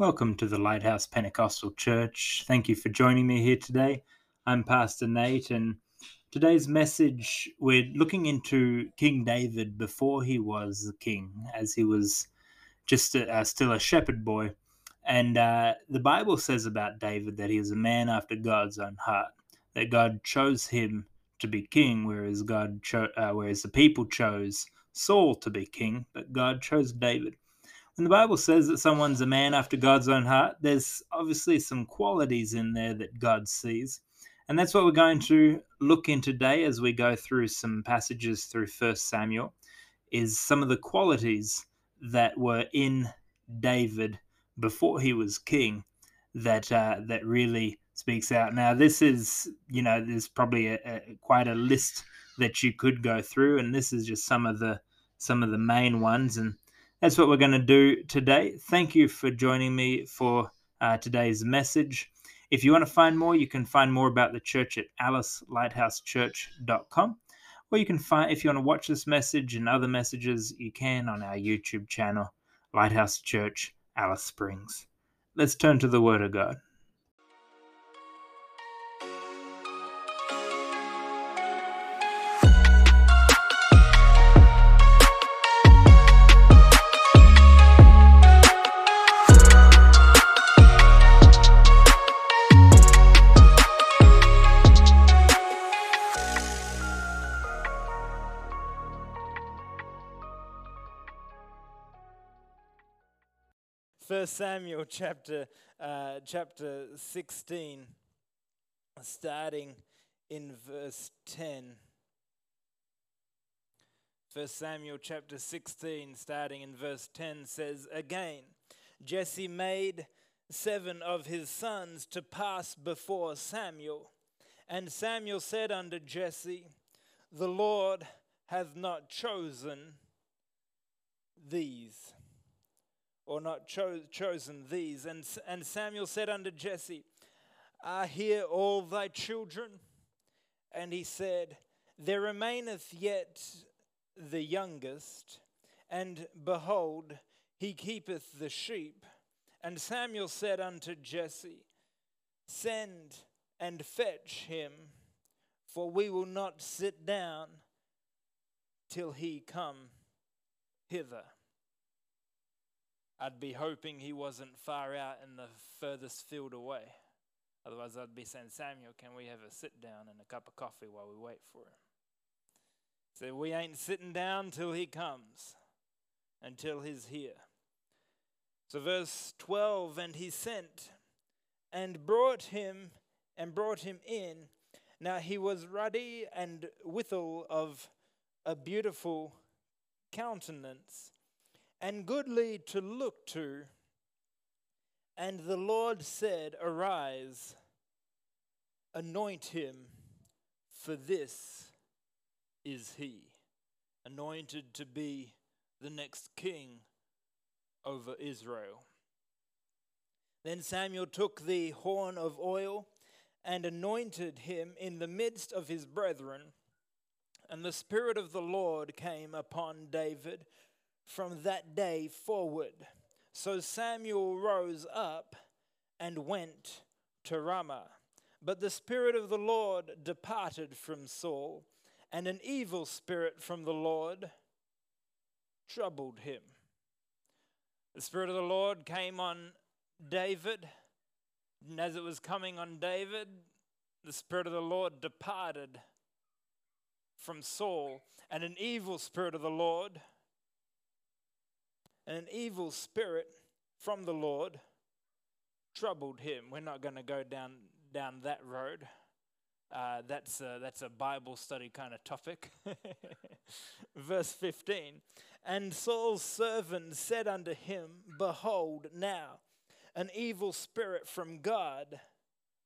Welcome to the Lighthouse Pentecostal Church. Thank you for joining me here today. I'm Pastor Nate, and today's message we're looking into King David before he was the king, as he was just a, uh, still a shepherd boy. And uh, the Bible says about David that he is a man after God's own heart, that God chose him to be king, whereas God cho- uh, whereas the people chose Saul to be king, but God chose David. When the Bible says that someone's a man after God's own heart, there's obviously some qualities in there that God sees. And that's what we're going to look in today as we go through some passages through First Samuel, is some of the qualities that were in David before he was king that uh, that really speaks out. Now, this is you know there's probably a, a, quite a list that you could go through, and this is just some of the some of the main ones. And that's what we're going to do today. Thank you for joining me for uh, today's message. If you want to find more, you can find more about the church at alicelighthouseChurch.com. Or you can find, if you want to watch this message and other messages, you can on our YouTube channel, Lighthouse Church, Alice Springs. Let's turn to the Word of God. Samuel chapter, uh, chapter 16, starting in verse 10. 1 Samuel chapter 16, starting in verse 10, says, Again, Jesse made seven of his sons to pass before Samuel. And Samuel said unto Jesse, The Lord hath not chosen these or not cho- chosen these. And, and Samuel said unto Jesse, Are here all thy children? And he said, There remaineth yet the youngest, and behold, he keepeth the sheep. And Samuel said unto Jesse, Send and fetch him, for we will not sit down till he come hither. I'd be hoping he wasn't far out in the furthest field away. Otherwise, I'd be saying, Samuel, can we have a sit down and a cup of coffee while we wait for him? So we ain't sitting down till he comes, until he's here. So, verse 12, and he sent and brought him and brought him in. Now he was ruddy and withal of a beautiful countenance and goodly to look to. And the Lord said, Arise, anoint him, for this is he, anointed to be the next king over Israel. Then Samuel took the horn of oil and anointed him in the midst of his brethren. And the Spirit of the Lord came upon David from that day forward. So Samuel rose up and went to Ramah. But the Spirit of the Lord departed from Saul, and an evil spirit from the Lord troubled him. The Spirit of the Lord came on David, and as it was coming on David, the Spirit of the Lord departed from Saul, and an evil spirit of the Lord an evil spirit from the Lord troubled him. We're not going to go down down that road. Uh, that's a, that's a Bible study kind of topic. Verse 15. And Saul's servant said unto him, Behold, now an evil spirit from God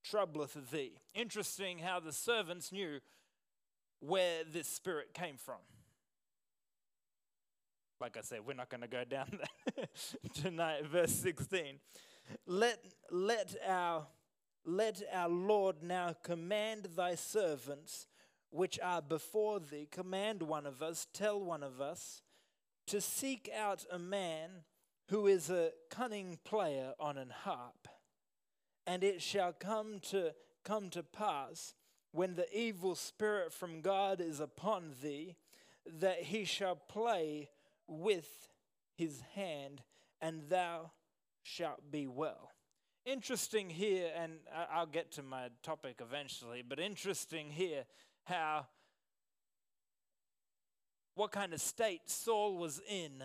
troubleth thee. Interesting how the servants knew where this spirit came from like I said, we're not going to go down there tonight. Verse 16. Let, let, our, let our Lord now command thy servants which are before thee, command one of us, tell one of us, to seek out a man who is a cunning player on an harp. And it shall come to come to pass when the evil spirit from God is upon thee, that he shall play with his hand, and thou shalt be well. Interesting here, and I'll get to my topic eventually, but interesting here how what kind of state Saul was in,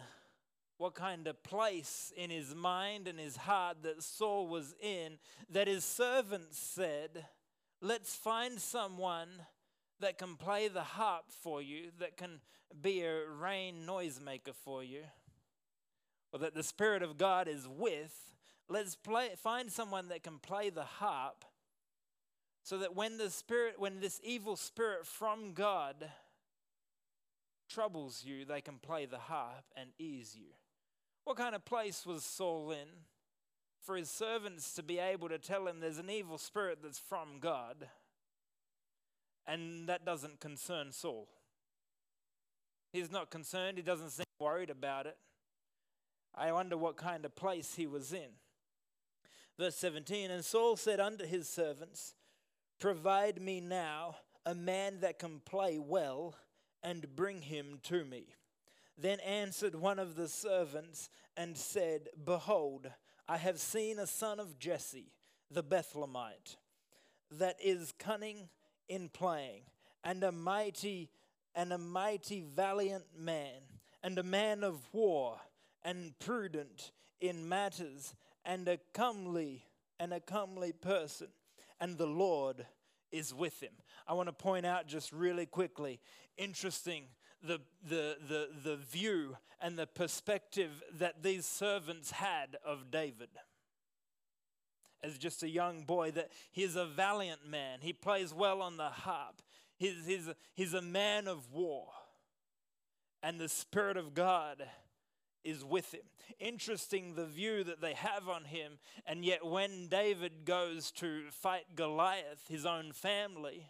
what kind of place in his mind and his heart that Saul was in, that his servants said, Let's find someone that can play the harp for you, that can be a rain noisemaker for you, or that the Spirit of God is with. Let's play, find someone that can play the harp so that when the spirit when this evil spirit from God troubles you, they can play the harp and ease you. What kind of place was Saul in for his servants to be able to tell him there's an evil spirit that's from God? And that doesn't concern Saul. He's not concerned, he doesn't seem worried about it. I wonder what kind of place he was in. Verse 17 And Saul said unto his servants, Provide me now a man that can play well and bring him to me. Then answered one of the servants and said, Behold, I have seen a son of Jesse, the Bethlehemite, that is cunning in playing, and a mighty and a mighty valiant man, and a man of war, and prudent in matters, and a comely and a comely person, and the Lord is with him. I want to point out just really quickly interesting the, the, the, the view and the perspective that these servants had of David. As just a young boy, that he's a valiant man. He plays well on the harp. He's, he's, he's a man of war. And the Spirit of God is with him. Interesting the view that they have on him, and yet when David goes to fight Goliath, his own family,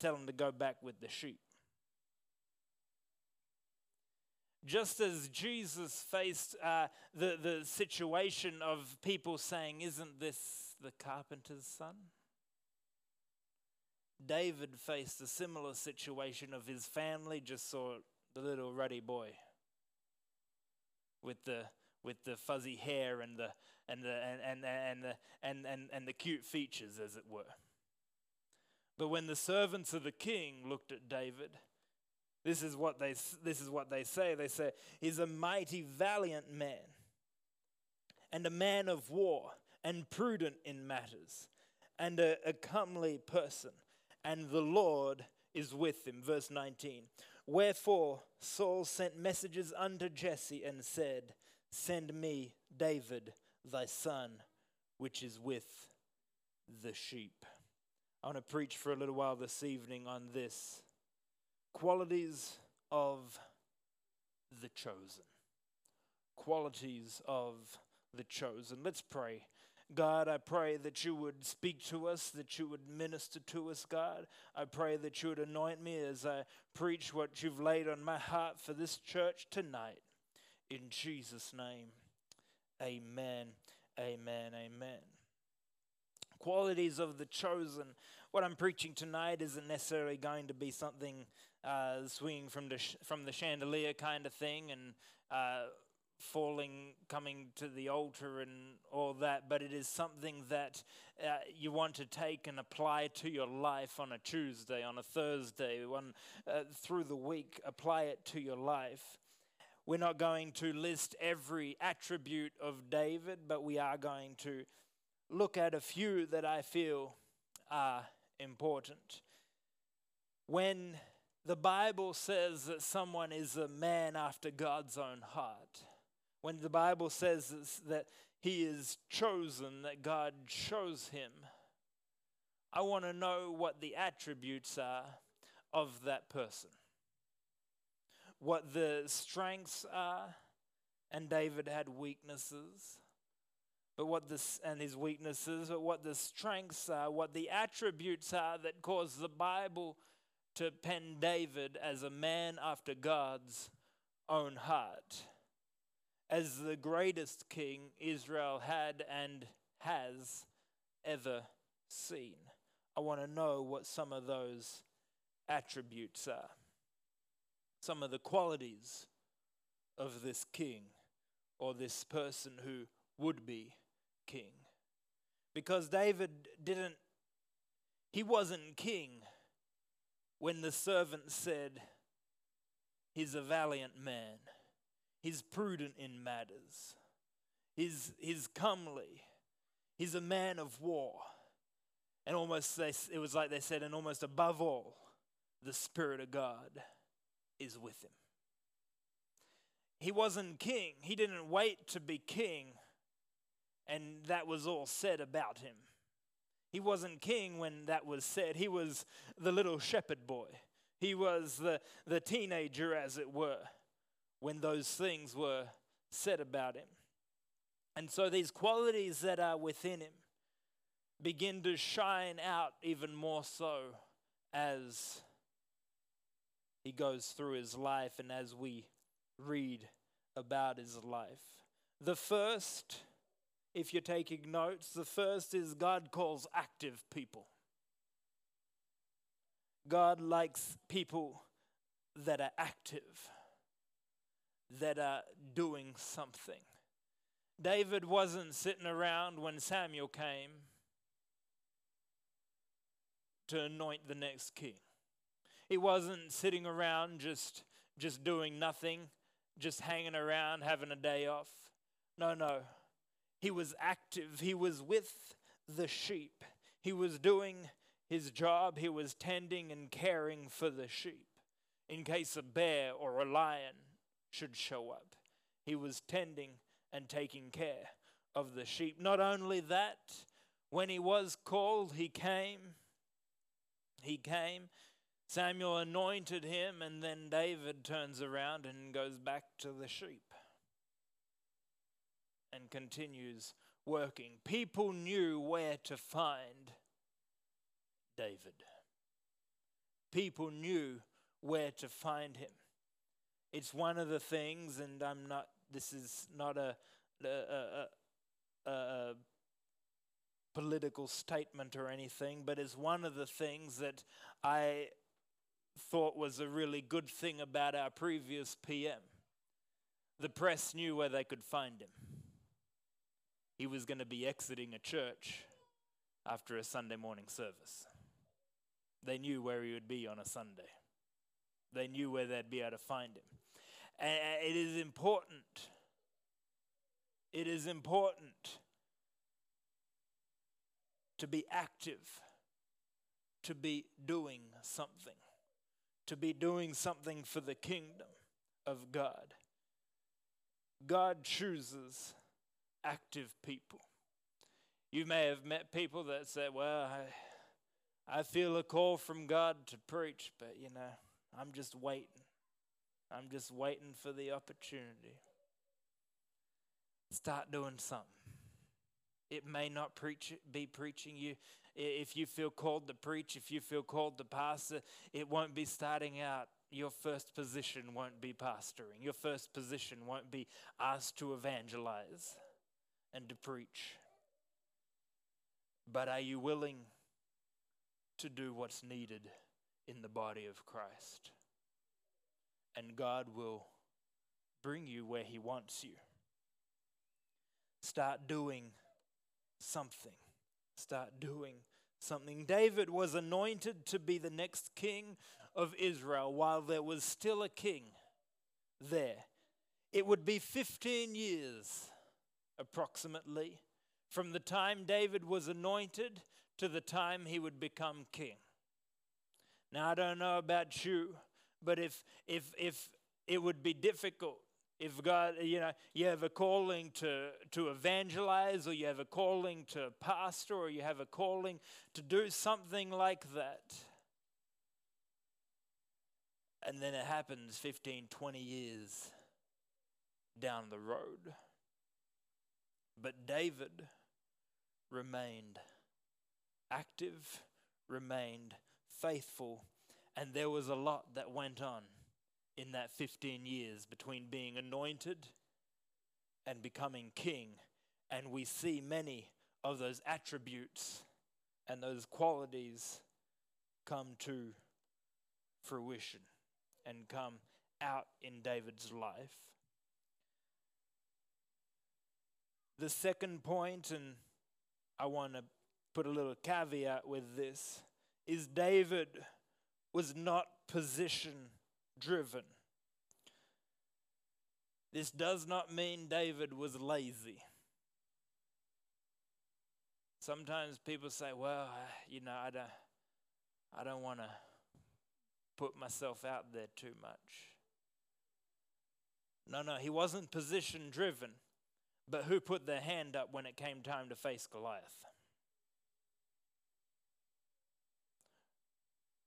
tell him to go back with the sheep. Just as Jesus faced uh, the, the situation of people saying, Isn't this the carpenter's son? David faced a similar situation of his family just saw the little ruddy boy with the with the fuzzy hair and the and the and and and the, and, and, and the cute features as it were. But when the servants of the king looked at David, this is what they this is what they say. They say he's a mighty valiant man and a man of war and prudent in matters and a, a comely person and the Lord is with him verse 19 Wherefore Saul sent messages unto Jesse and said, Send me David thy son, which is with the sheep. I want to preach for a little while this evening on this qualities of the chosen. Qualities of the chosen. Let's pray. God, I pray that you would speak to us, that you would minister to us, God. I pray that you would anoint me as I preach what you've laid on my heart for this church tonight. In Jesus' name, amen, amen, amen. Qualities of the chosen. What I'm preaching tonight isn't necessarily going to be something uh, swinging from the, sh- from the chandelier kind of thing and uh, falling, coming to the altar, and all that, but it is something that uh, you want to take and apply to your life on a Tuesday, on a Thursday, one uh, through the week. Apply it to your life. We're not going to list every attribute of David, but we are going to look at a few that I feel are important. When the Bible says that someone is a man after God's own heart, when the Bible says that he is chosen, that God chose him, I want to know what the attributes are of that person, what the strengths are. And David had weaknesses, but what this and his weaknesses, but what the strengths are, what the attributes are that cause the Bible to pen David as a man after God's own heart. as the greatest king Israel had and has ever seen. I want to know what some of those attributes are, some of the qualities of this king or this person who would be king. Because David didn't, he wasn't king when the servant said, He's a valiant man, he's prudent in matters, he's, he's comely, he's a man of war. And almost, they, it was like they said, and almost above all, the Spirit of God is with him. He wasn't king. He didn't wait to be king, and that was all said about him. He wasn't king when that was said. He was the little shepherd boy. He was the, the teenager, as it were, when those things were said about him. And so these qualities that are within him begin to shine out even more so as he goes through his life and as we read about his life. The first, if you're taking notes, the first is God calls active people. God likes people that are active, that are doing something. David wasn't sitting around when Samuel came to anoint the next king. He wasn't sitting around just just doing nothing, just hanging around having a day off. No, no. He was active. He was with the sheep. He was doing his job. He was tending and caring for the sheep in case a bear or a lion should show up. He was tending and taking care of the sheep. Not only that, when he was called, he came. He came Samuel anointed him, and then David turns around and goes back to the sheep and continues working. People knew where to find David, people knew where to find him. It's one of the things, and I'm not, this is not a, a, a, a political statement or anything, but it's one of the things that I thought was a really good thing about our previous PM. The press knew where they could find him. He was going to be exiting a church after a Sunday morning service. They knew where he would be on a Sunday, they knew where they'd be able to find him. And it is important. It is important to be active, to be doing something to be doing something for the kingdom of God. God chooses active people. You may have met people that say, Well, I, I feel a call from God to preach, but you know, I'm just waiting. I'm just waiting for the opportunity. Start doing something. It may not preach, be preaching you. If you feel called to preach, if you feel called to pastor, it won't be starting out. Your first position won't be pastoring. Your first position won't be asked to evangelize and to preach. But are you willing to do what's needed in the body of Christ? And God will bring you where He wants you. Start doing something. Start doing something. David was anointed to be the next king of Israel while there was still a king there. It would be 15 years approximately from the time David was anointed to the time he would become king. Now, I don't know about you, but if, if, if it would be difficult if God, you know, you have a calling to, to evangelize, or you have a calling to pastor, or you have a calling to do something like that, and then it happens 15, 20 years down the road. But David remained active, remained faithful, and there was a lot that went on in that 15 years between being anointed and becoming king. And we see many of those attributes and those qualities come to fruition and come out in David's life. The second point, and I want to put a little caveat with this, is David was not position driven. This does not mean David was lazy. Sometimes people say, well, you know, I don't, I don't want to put myself out there too much. No, no, he wasn't position driven. But who put their hand up when it came time to face Goliath?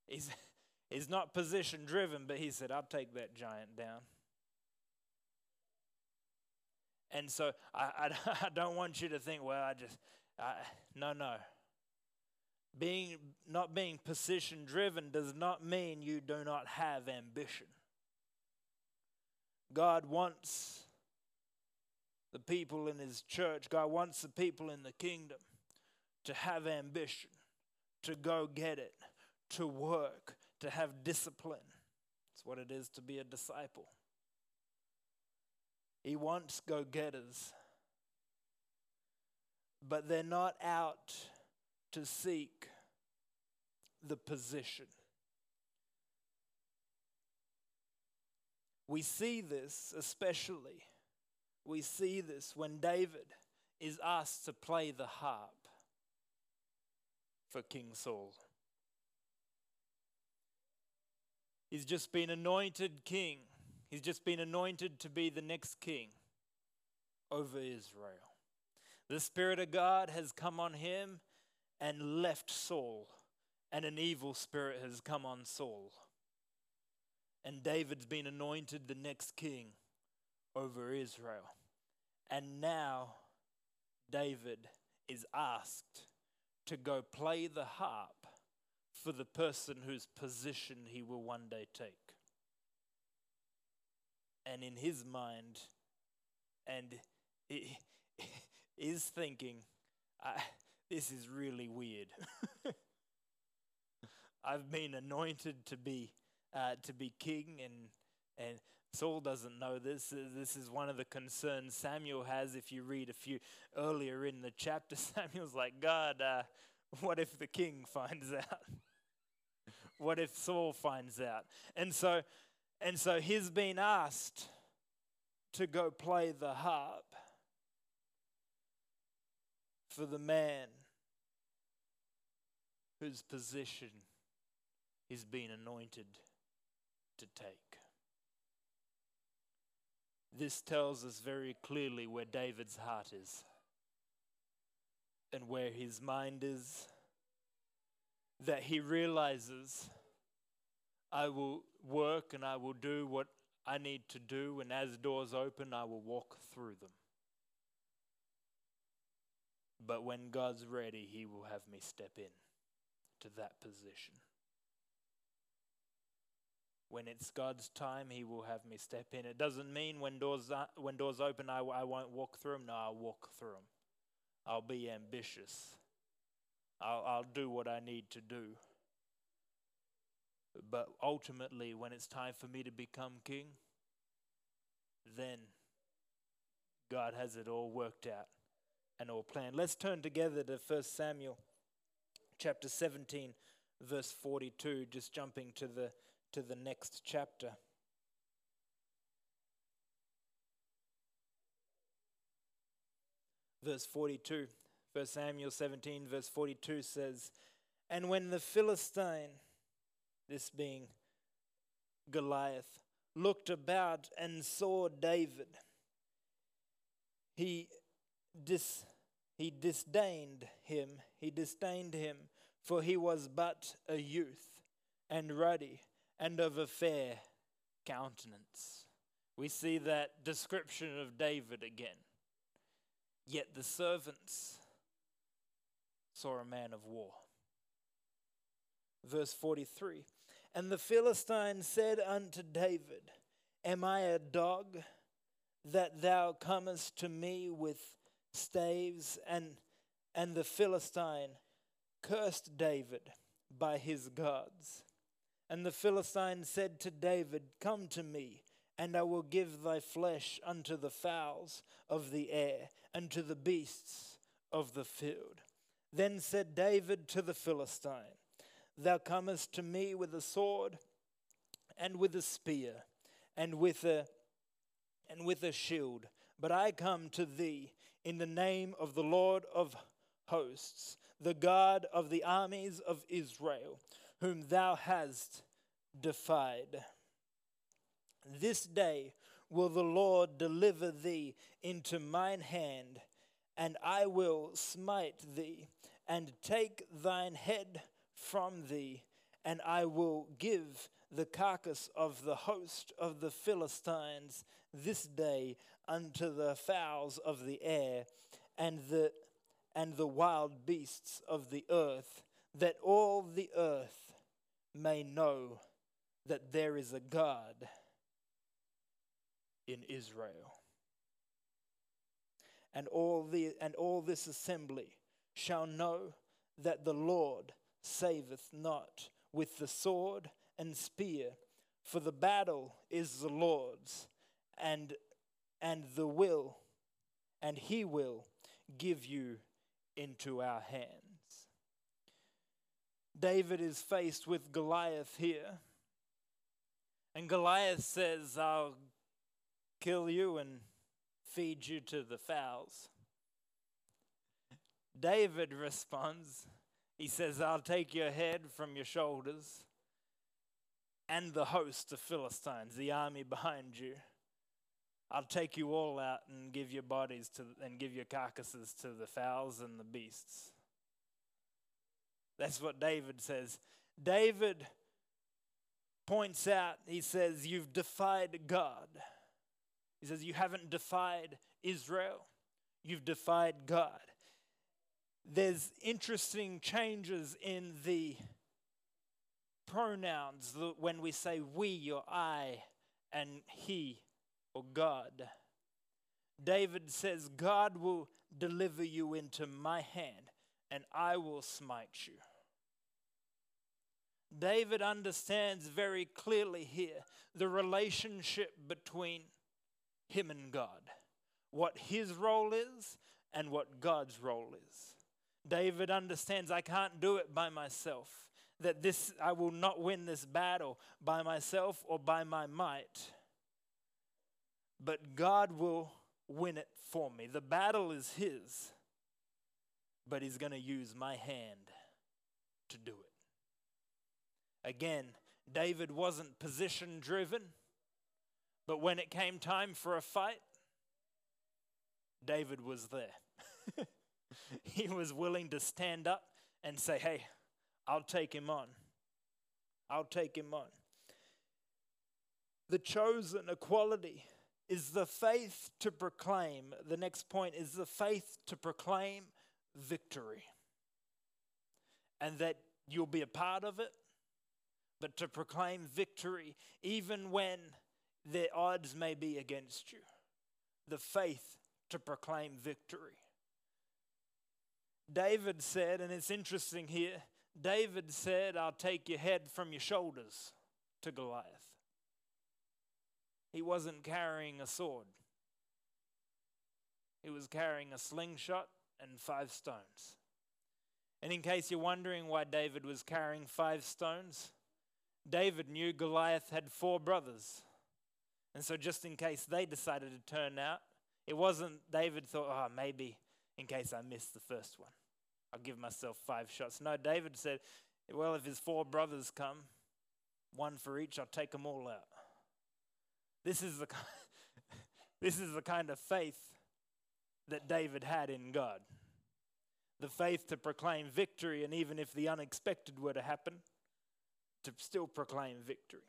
He's, he's not position driven, but he said, I'll take that giant down. And so I, I, I don't want you to think, well, I just, I, no, no. Being, not being position driven does not mean you do not have ambition. God wants the people in His church, God wants the people in the kingdom to have ambition, to go get it, to work, to have discipline. It's what it is to be a disciple. He wants go getters, but they're not out to seek the position. We see this especially, we see this when David is asked to play the harp for King Saul. He's just been anointed king. He's just been anointed to be the next king over Israel. The Spirit of God has come on him and left Saul, and an evil spirit has come on Saul. And David's been anointed the next king over Israel. And now David is asked to go play the harp for the person whose position he will one day take. And in his mind, and he is thinking, this is really weird. I've been anointed to be uh, to be king, and and Saul doesn't know this. This is one of the concerns Samuel has. If you read a few earlier in the chapter, Samuel's like, God, uh, what if the king finds out? what if Saul finds out? And so, and so he's been asked to go play the harp for the man whose position he's been anointed to take. This tells us very clearly where David's heart is and where his mind is that he realizes I will work and I will do what I need to do, and as doors open, I will walk through them. But when God's ready, He will have me step in to that position. When it's God's time, He will have me step in. It doesn't mean when doors, when doors open, I, I won't walk through them. No, I'll walk through them. I'll be ambitious. I'll, I'll do what I need to do. But ultimately, when it's time for me to become king, then God has it all worked out and all planned. Let's turn together to 1 Samuel chapter 17, verse 42, just jumping to the, to the next chapter. Verse 42. 1 Samuel 17, verse 42 says, And when the Philistine, this being Goliath, looked about and saw David, he, dis, he disdained him, he disdained him, for he was but a youth, and ruddy, and of a fair countenance. We see that description of David again. Yet the servants saw a man of war. Verse 43 And the Philistine said unto David, Am I a dog that thou comest to me with staves and and the Philistine cursed David by his gods. And the Philistine said to David, Come to me, and I will give thy flesh unto the fowls of the air, and to the beasts of the field. Then said David to the Philistine, Thou comest to me with a sword, and with a spear, and with a and with a shield, but I come to thee in the name of the Lord of hosts, the God of the armies of Israel, whom thou hast defied. This day will the Lord deliver thee into mine hand, and I will smite thee, and take thine head from thee, and I will give the carcass of the host of the Philistines this day unto the fowls of the air, and the and the wild beasts of the earth, that all the earth may know that there is a God in Israel. And all, the, and all this assembly shall know that the Lord saveth not with the sword and spear, for the battle is the Lord's, and, and the will, and he will give you into our hands. David is faced with Goliath here. And Goliath says, I'll kill you and feed you to the fowls. David responds, he says, I'll take your head from your shoulders and the host of Philistines, the army behind you. I'll take you all out and give your bodies to and give your carcasses to the fowls and the beasts. That's what David says. David points out, he says, You've defied God. He says, You haven't defied Israel, you've defied God. There's interesting changes in the pronouns when we say we or I and he or God. David says, God will deliver you into my hand, and I will smite you. David understands very clearly here the relationship between him and God, what his role is and what God's role is. David understands I can't do it by myself, that this I will not win this battle by myself or by my might but God will win it for me. The battle is His, but He's going to use my hand to do it. Again, David wasn't position driven, but when it came time for a fight, David was there. he was willing to stand up and say, Hey, I'll take him on. I'll take him on. The chosen equality is the faith to proclaim. The next point is the faith to proclaim victory. And that you'll be a part of it, but to proclaim victory even when the odds may be against you. The faith to proclaim victory. David said, and it's interesting here, David said, I'll take your head from your shoulders to Goliath. He wasn't carrying a sword, he was carrying a slingshot and five stones. And in case you're wondering why David was carrying five stones, David knew Goliath had four brothers. And so, just in case they decided to turn out, it wasn't David thought, oh, maybe in case I miss the first one, I'll give myself five shots. No, David said, well, if his four brothers come, one for each, I'll take them all out. This is the, this is the kind of faith that David had in God. The faith to proclaim victory, and even if the unexpected were to happen, to still proclaim victory.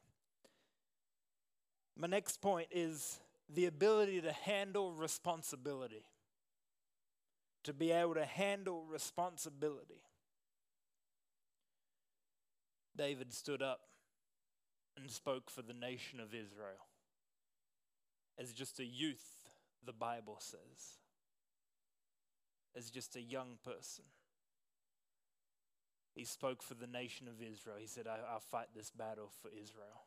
My next point is the ability to handle responsibility. To be able to handle responsibility. David stood up and spoke for the nation of Israel as just a youth the Bible says, as just a young person. He spoke for the nation of Israel. He said, I, will fight this battle for Israel.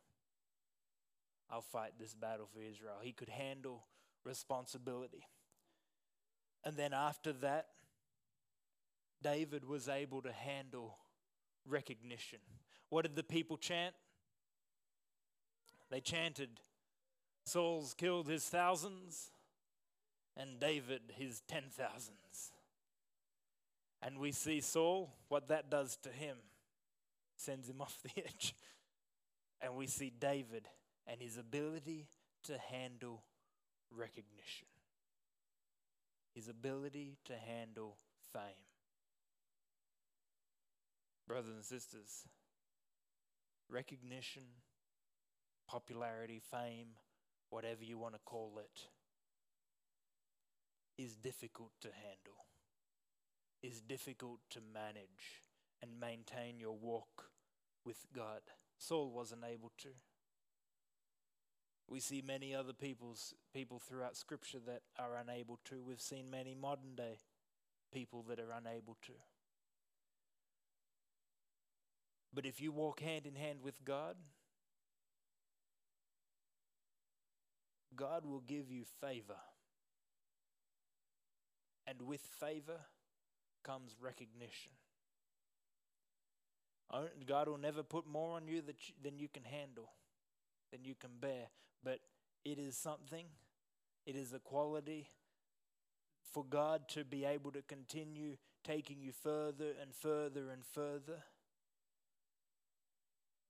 I'll fight this battle for Israel. He could handle responsibility. And then after that, David was able to handle recognition. What did the people chant? They chanted, Saul's killed his thousands, and David his ten thousands. And we see Saul, what that does to him, sends him off the edge. And we see David and his ability to handle recognition, his ability to handle fame. Brothers and sisters, recognition, popularity, fame, whatever you want to call it, is difficult to handle, is difficult to manage and maintain your walk with God. Saul wasn't able to. We see many other people's people throughout scripture that are unable to. We've seen many modern day people that are unable to. But if you walk hand in hand with God, God will give you favor. And with favor comes recognition. God will never put more on you than you can handle, than you can bear. But it is something, it is a quality for God to be able to continue taking you further and further and further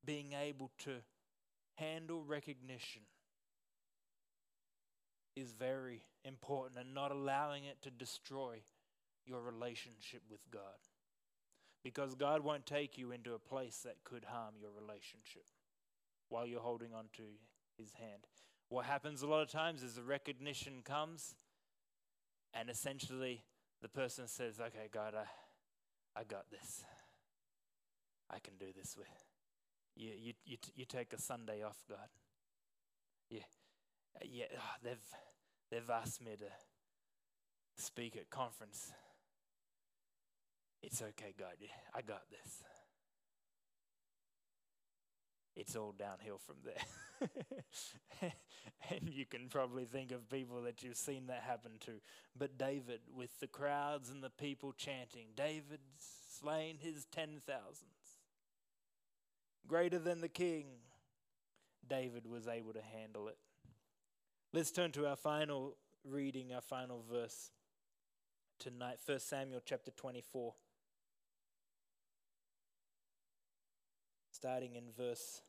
being able to handle recognition is very important and not allowing it to destroy your relationship with God. Because God won't take you into a place that could harm your relationship while you're holding on to His hand. What happens a lot of times is the recognition comes, and essentially the person says, Okay, God, I, I got this. I can do this with you, you, you, you take a Sunday off, God. Yeah, yeah. Oh, they've they've asked me to speak at conference. It's okay, God. I got this. It's all downhill from there. and you can probably think of people that you've seen that happen to. But David, with the crowds and the people chanting, David slain his ten thousands greater than the king, David was able to handle it. Let's turn to our final reading, our final verse tonight, 1 Samuel chapter 24. Starting in verse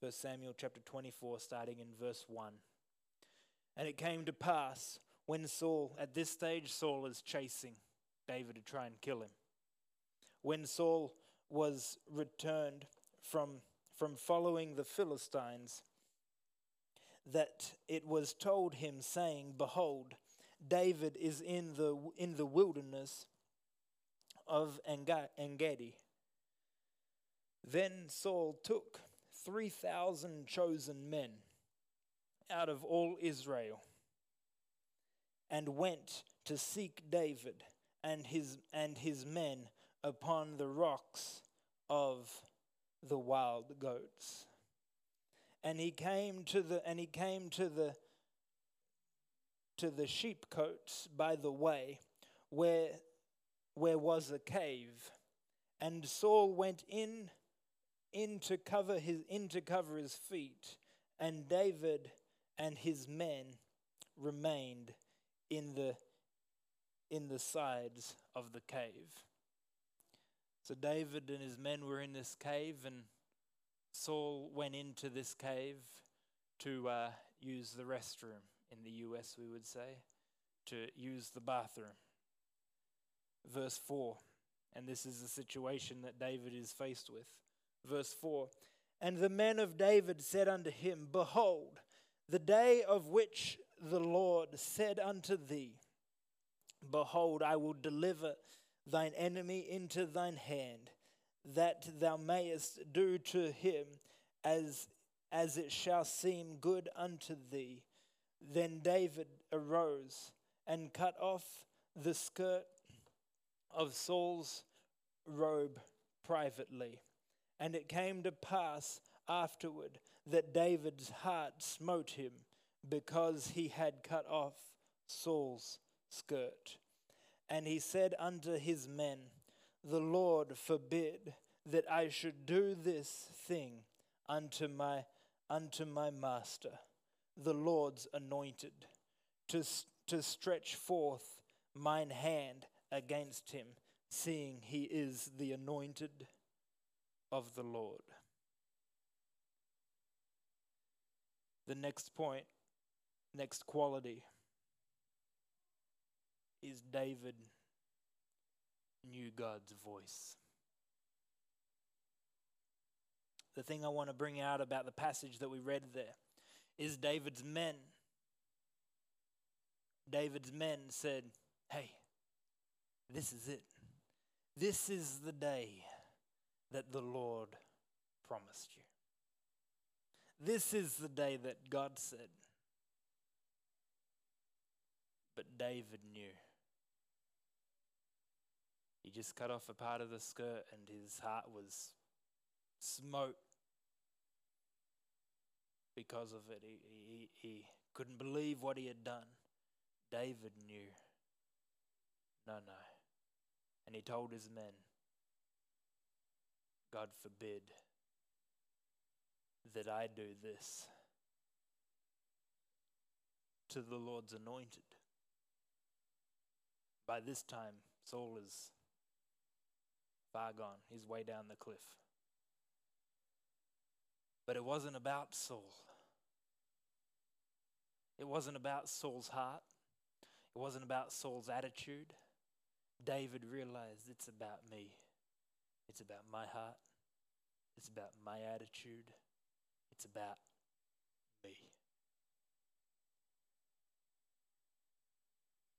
1 Samuel chapter 24, starting in verse 1. And it came to pass when Saul, at this stage, Saul is chasing David to try and kill him. When Saul was returned from, from following the Philistines, that it was told him, saying, Behold, David is in the, in the wilderness of Engedi. Then Saul took 3,000 chosen men out of all Israel and went to seek David and his, and his men upon the rocks of the wild goats. And he came to the and he came to the to the sheepcotes by the way where where was a cave and Saul went in in to cover his in to cover his feet and David and his men remained in the in the sides of the cave so David and his men were in this cave, and Saul went into this cave to uh, use the restroom. In the US, we would say, to use the bathroom. Verse 4, and this is the situation that David is faced with. Verse 4 And the men of David said unto him, Behold, the day of which the Lord said unto thee, Behold, I will deliver thine enemy into thine hand, that thou mayest do to him as, as it shall seem good unto thee. Then David arose and cut off the skirt of Saul's robe privately. And it came to pass afterward that David's heart smote him because he had cut off Saul's skirt. And he said unto his men, The Lord forbid that I should do this thing unto my unto my master, the Lord's anointed, to, to stretch forth mine hand against him, seeing he is the anointed of the Lord. The next point, next quality, is David knew God's voice. The thing I want to bring out about the passage that we read there is David's men. David's men said, Hey, this is it. This is the day that the Lord promised you. This is the day that God said. But David knew. He just cut off a part of the skirt and his heart was smote because of it. He, he, he couldn't believe what he had done. David knew. No, no. And he told his men, God forbid that I do this to the Lord's anointed. By this time, Saul is far gone. He's way down the cliff. But it wasn't about Saul. It wasn't about Saul's heart. It wasn't about Saul's attitude. David realized it's about me. It's about my heart. It's about my attitude. It's about me.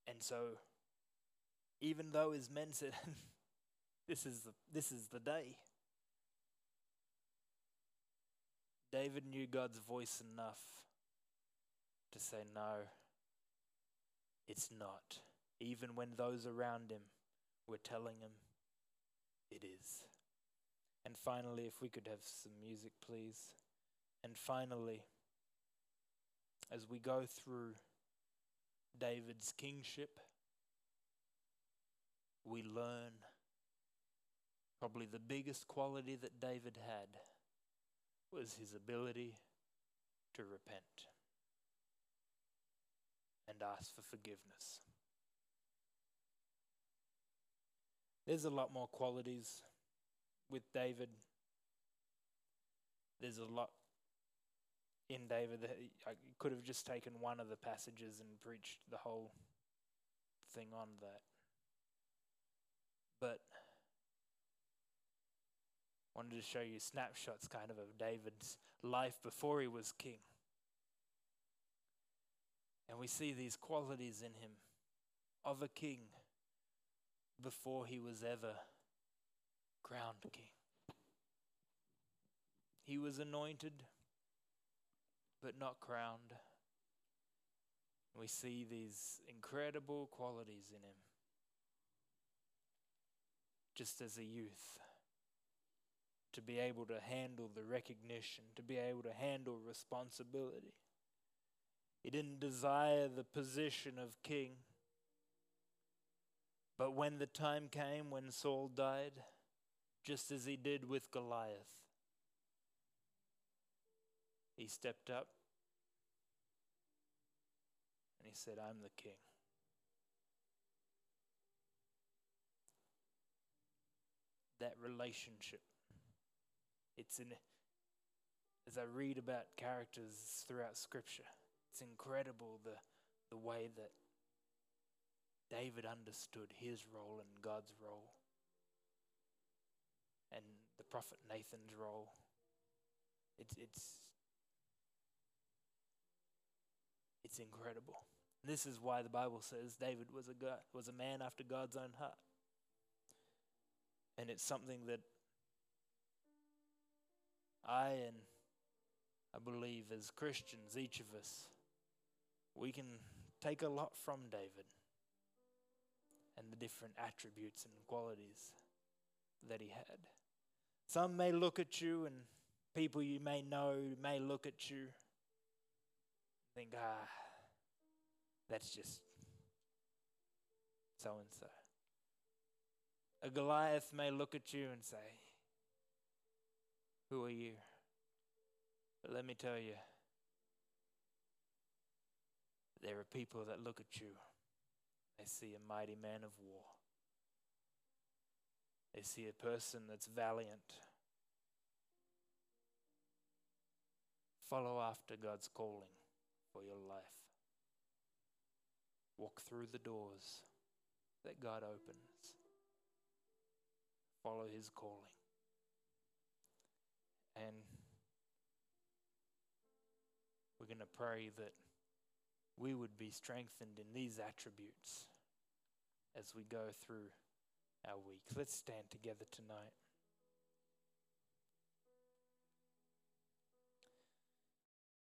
And so, even though his men said, this, is the, this is the day, David knew God's voice enough to say, No, it's not. Even when those around him were telling him, It is. And finally, if we could have some music, please. And finally, as we go through David's kingship, we learn probably the biggest quality that David had was his ability to repent and ask for forgiveness. There's a lot more qualities with David. There's a lot in David that I could have just taken one of the passages and preached the whole thing on that. But wanted to show you snapshots kind of of David's life before he was king. And we see these qualities in him of a king before he was ever crowned king. He was anointed, but not crowned. We see these incredible qualities in him just as a youth to be able to handle the recognition, to be able to handle responsibility. He didn't desire the position of king. But when the time came when Saul died, just as he did with Goliath, he stepped up and he said, I'm the king. That relationship it's in, as I read about characters throughout Scripture, it's incredible the, the way that David understood his role and God's role, and the prophet Nathan's role. It's it's it's incredible. This is why the Bible says David was a God, was a man after God's own heart, and it's something that I and I believe as Christians, each of us, we can take a lot from David and the different attributes and qualities that he had. Some may look at you, and people you may know may look at you, think, ah, that's just so and so. A Goliath may look at you and say, Who are you? But let me tell you, there are people that look at you, they see a mighty man of war. They see a person that's valiant. Follow after God's calling for your life. Walk through the doors that God opens. Follow His calling. And we're going to pray that we would be strengthened in these attributes as we go through our week. Let's stand together tonight.